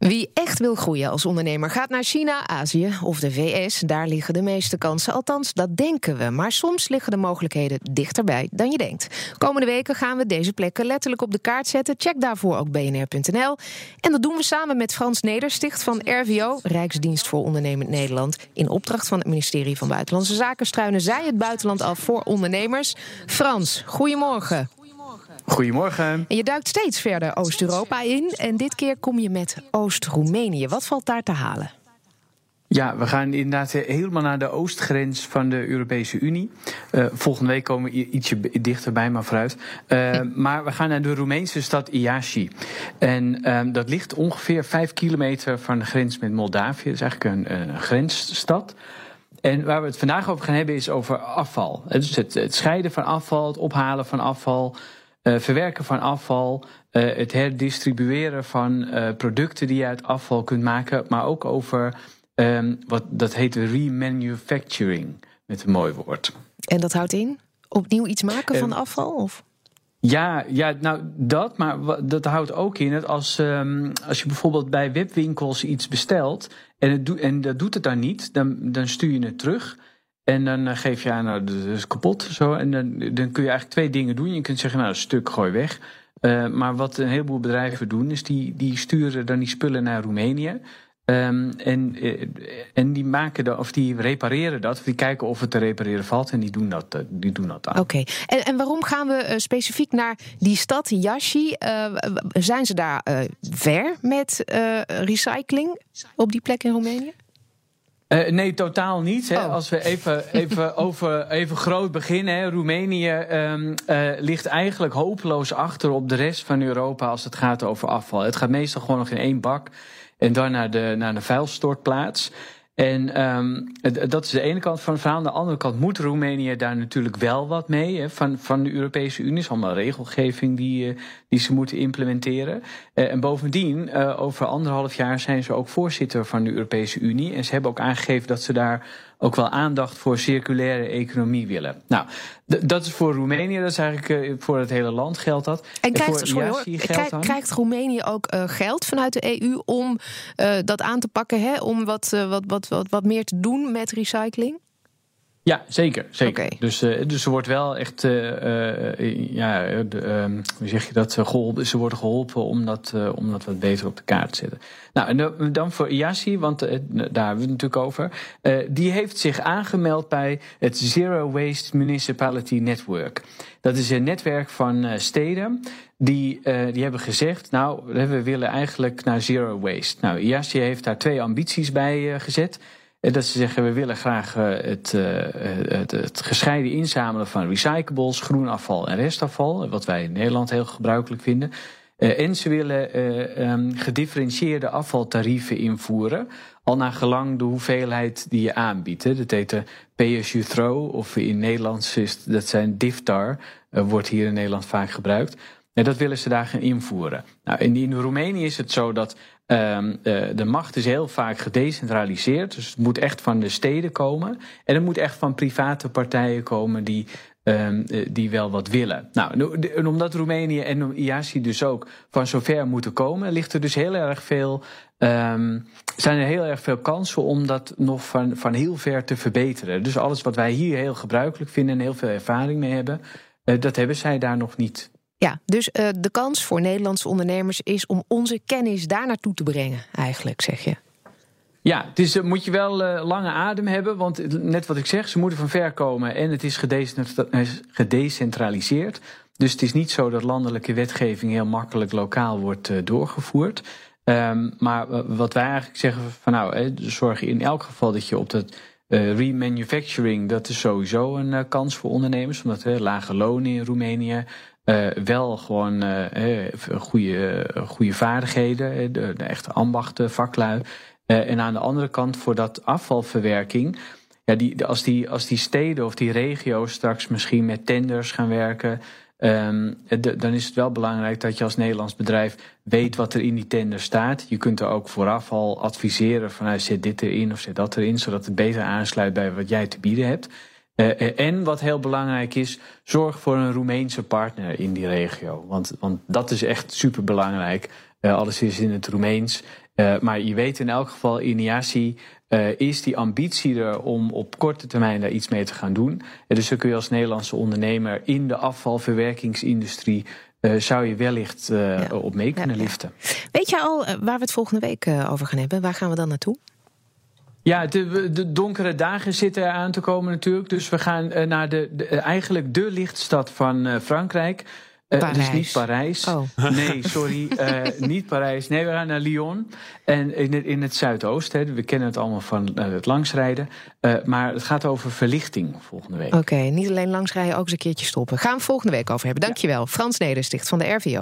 Wie echt wil groeien als ondernemer gaat naar China, Azië of de VS. Daar liggen de meeste kansen. Althans, dat denken we. Maar soms liggen de mogelijkheden dichterbij dan je denkt. Komende weken gaan we deze plekken letterlijk op de kaart zetten. Check daarvoor ook bnr.nl. En dat doen we samen met Frans Nedersticht van RVO, Rijksdienst voor Ondernemend Nederland. In opdracht van het ministerie van Buitenlandse Zaken struinen zij het buitenland af voor ondernemers. Frans, goedemorgen. Goedemorgen. En je duikt steeds verder Oost-Europa in. En dit keer kom je met Oost-Roemenië. Wat valt daar te halen? Ja, we gaan inderdaad helemaal naar de oostgrens van de Europese Unie. Uh, volgende week komen we ietsje dichterbij, maar vooruit. Uh, maar we gaan naar de Roemeense stad Iași. En uh, dat ligt ongeveer vijf kilometer van de grens met Moldavië. Dat is eigenlijk een, grensstad. En waar we het vandaag over gaan hebben is over afval. Dus het, het scheiden van afval, het ophalen van afval. Uh, verwerken van afval, uh, het herdistribueren van uh, producten die je uit afval kunt maken, maar ook over um, wat dat heet remanufacturing, met een mooi woord. En dat houdt in opnieuw iets maken van afval? Of? Ja, ja, nou dat, maar dat houdt ook in dat als, um, als je bijvoorbeeld bij webwinkels iets bestelt en, het en dat doet het dan niet, dan, dan stuur je het terug. En dan eh, geef je aan, nou, dat is kapot. Zo. En dan, dan kun je eigenlijk twee dingen doen. Je kunt zeggen, nou, een stuk gooi weg. Uh, maar wat een heleboel bedrijven doen, is die, die sturen dan die spullen naar Roemenië. Um, en, eh, en die maken dat, of die repareren dat, of die kijken of het te repareren valt. En die doen dat, die doen dat. Oké, en, en waarom gaan we specifiek naar die stad, Yashi? Zijn ze daar ver met recycling op die plek in Roemenië? Uh, nee, totaal niet. Hè. Oh. Als we even, even, over, even groot beginnen. Hè. Roemenië um, uh, ligt eigenlijk hopeloos achter op de rest van Europa als het gaat over afval. Het gaat meestal gewoon nog in één bak en dan naar de, naar de vuilstortplaats. En um, dat is de ene kant van het verhaal. Aan de andere kant moet Roemenië daar natuurlijk wel wat mee. Hè, van, van de Europese Unie. is allemaal regelgeving die, uh, die ze moeten implementeren. Uh, en bovendien, uh, over anderhalf jaar zijn ze ook voorzitter van de Europese Unie. En ze hebben ook aangegeven dat ze daar ook wel aandacht voor circulaire economie willen. Nou, dat is voor Roemenië, dat is eigenlijk voor het hele land geldt dat. En krijgt, hoor, krijgt, krijgt Roemenië ook geld vanuit de EU om dat aan te pakken, hè, om wat, wat, wat, wat, wat meer te doen met recycling? Ja, zeker. zeker. Okay. Dus, uh, dus ze wordt wel echt, uh, uh, ja, de, hoe zeg je dat, geholpen, ze worden geholpen om dat, om dat wat beter op de kaart te zetten. Nou, en dan voor IASI, want daar hebben we het natuurlijk over. die heeft zich aangemeld bij het Zero Waste Municipality Network. Dat is een netwerk van steden die, die hebben gezegd, nou, we willen eigenlijk naar zero waste. Nou, IASI heeft daar twee ambities bij gezet. Dat ze zeggen, we willen graag eh, het, eh, het, het, gescheiden inzamelen van recyclables, groenafval en restafval. Wat wij in Nederland heel gebruikelijk vinden. En ze willen um, gedifferentieerde afvaltarieven invoeren. Al naar gelang de hoeveelheid die je aanbiedt. Dat heet de pay as you throw. Of in Nederlands is dat zijn DIFTAR. Wordt hier in Nederland vaak gebruikt. En dat willen ze daar gaan invoeren. Nou, in Roemenië is het zo dat Um, de macht is heel vaak gedecentraliseerd. Dus het moet echt van de steden komen. En het moet echt van private partijen komen die, um, die wel wat willen. Nou, en omdat Roemenië en IASI dus ook van zover moeten komen, ligt er dus heel erg veel. Um, zijn er heel erg veel kansen om dat nog van, van heel ver te verbeteren. Dus alles wat wij hier heel gebruikelijk vinden en heel veel ervaring mee hebben, uh, dat hebben zij daar nog niet. Ja, dus uh, de kans voor Nederlandse ondernemers is om onze kennis daar naartoe te brengen, eigenlijk, zeg je. Ja, dus uh, moet je wel uh, lange adem hebben, want net wat ik zeg, ze moeten van ver komen en het is gedecentraliseerd. Dus het is niet zo dat landelijke wetgeving heel makkelijk lokaal wordt doorgevoerd. Um, maar wat wij eigenlijk zeggen van nou, hè, zorg in elk geval dat je op dat remanufacturing, dat is sowieso een kans voor ondernemers, omdat hè, lage lonen in Roemenië, uh, wel gewoon goede, goede vaardigheden, de, de echte ambachten, vaklui. En aan de andere kant voor dat afvalverwerking. Ja, die, als, die, als die steden of die regio's straks misschien met tenders gaan werken. De, dan is het wel belangrijk dat je als Nederlands bedrijf weet wat er in die tender staat. Je kunt er ook vooraf al adviseren van nou, zet dit erin of zet dat erin, zodat het beter aansluit bij wat jij te bieden hebt. Uh, en wat heel belangrijk is, zorg voor een Roemeense partner in die regio. Want, want dat is echt super belangrijk. Uh, alles is in het Roemeens. maar je weet in elk geval, Iniasi is die ambitie er om op korte termijn daar iets mee te gaan doen. dus dan kun je als Nederlandse ondernemer in de afvalverwerkingsindustrie zou je wellicht op mee kunnen liften. Weet je al waar we het volgende week over gaan hebben? Waar gaan we dan naartoe? Ja, de, de, donkere dagen zitten er aan te komen natuurlijk. Dus we gaan uh, naar de, de, eigenlijk de lichtstad van uh, Frankrijk. Uh, dus niet Parijs. Oh. Nee, sorry, niet Parijs. Nee, we gaan naar Lyon. En in het, in het zuidoosten. We kennen het allemaal van het langsrijden. maar het gaat over verlichting volgende week. Oké, niet alleen langsrijden, ook eens een keertje stoppen. Gaan we volgende week over hebben. Dankjewel. Ja. Frans Nedersticht van de RVO.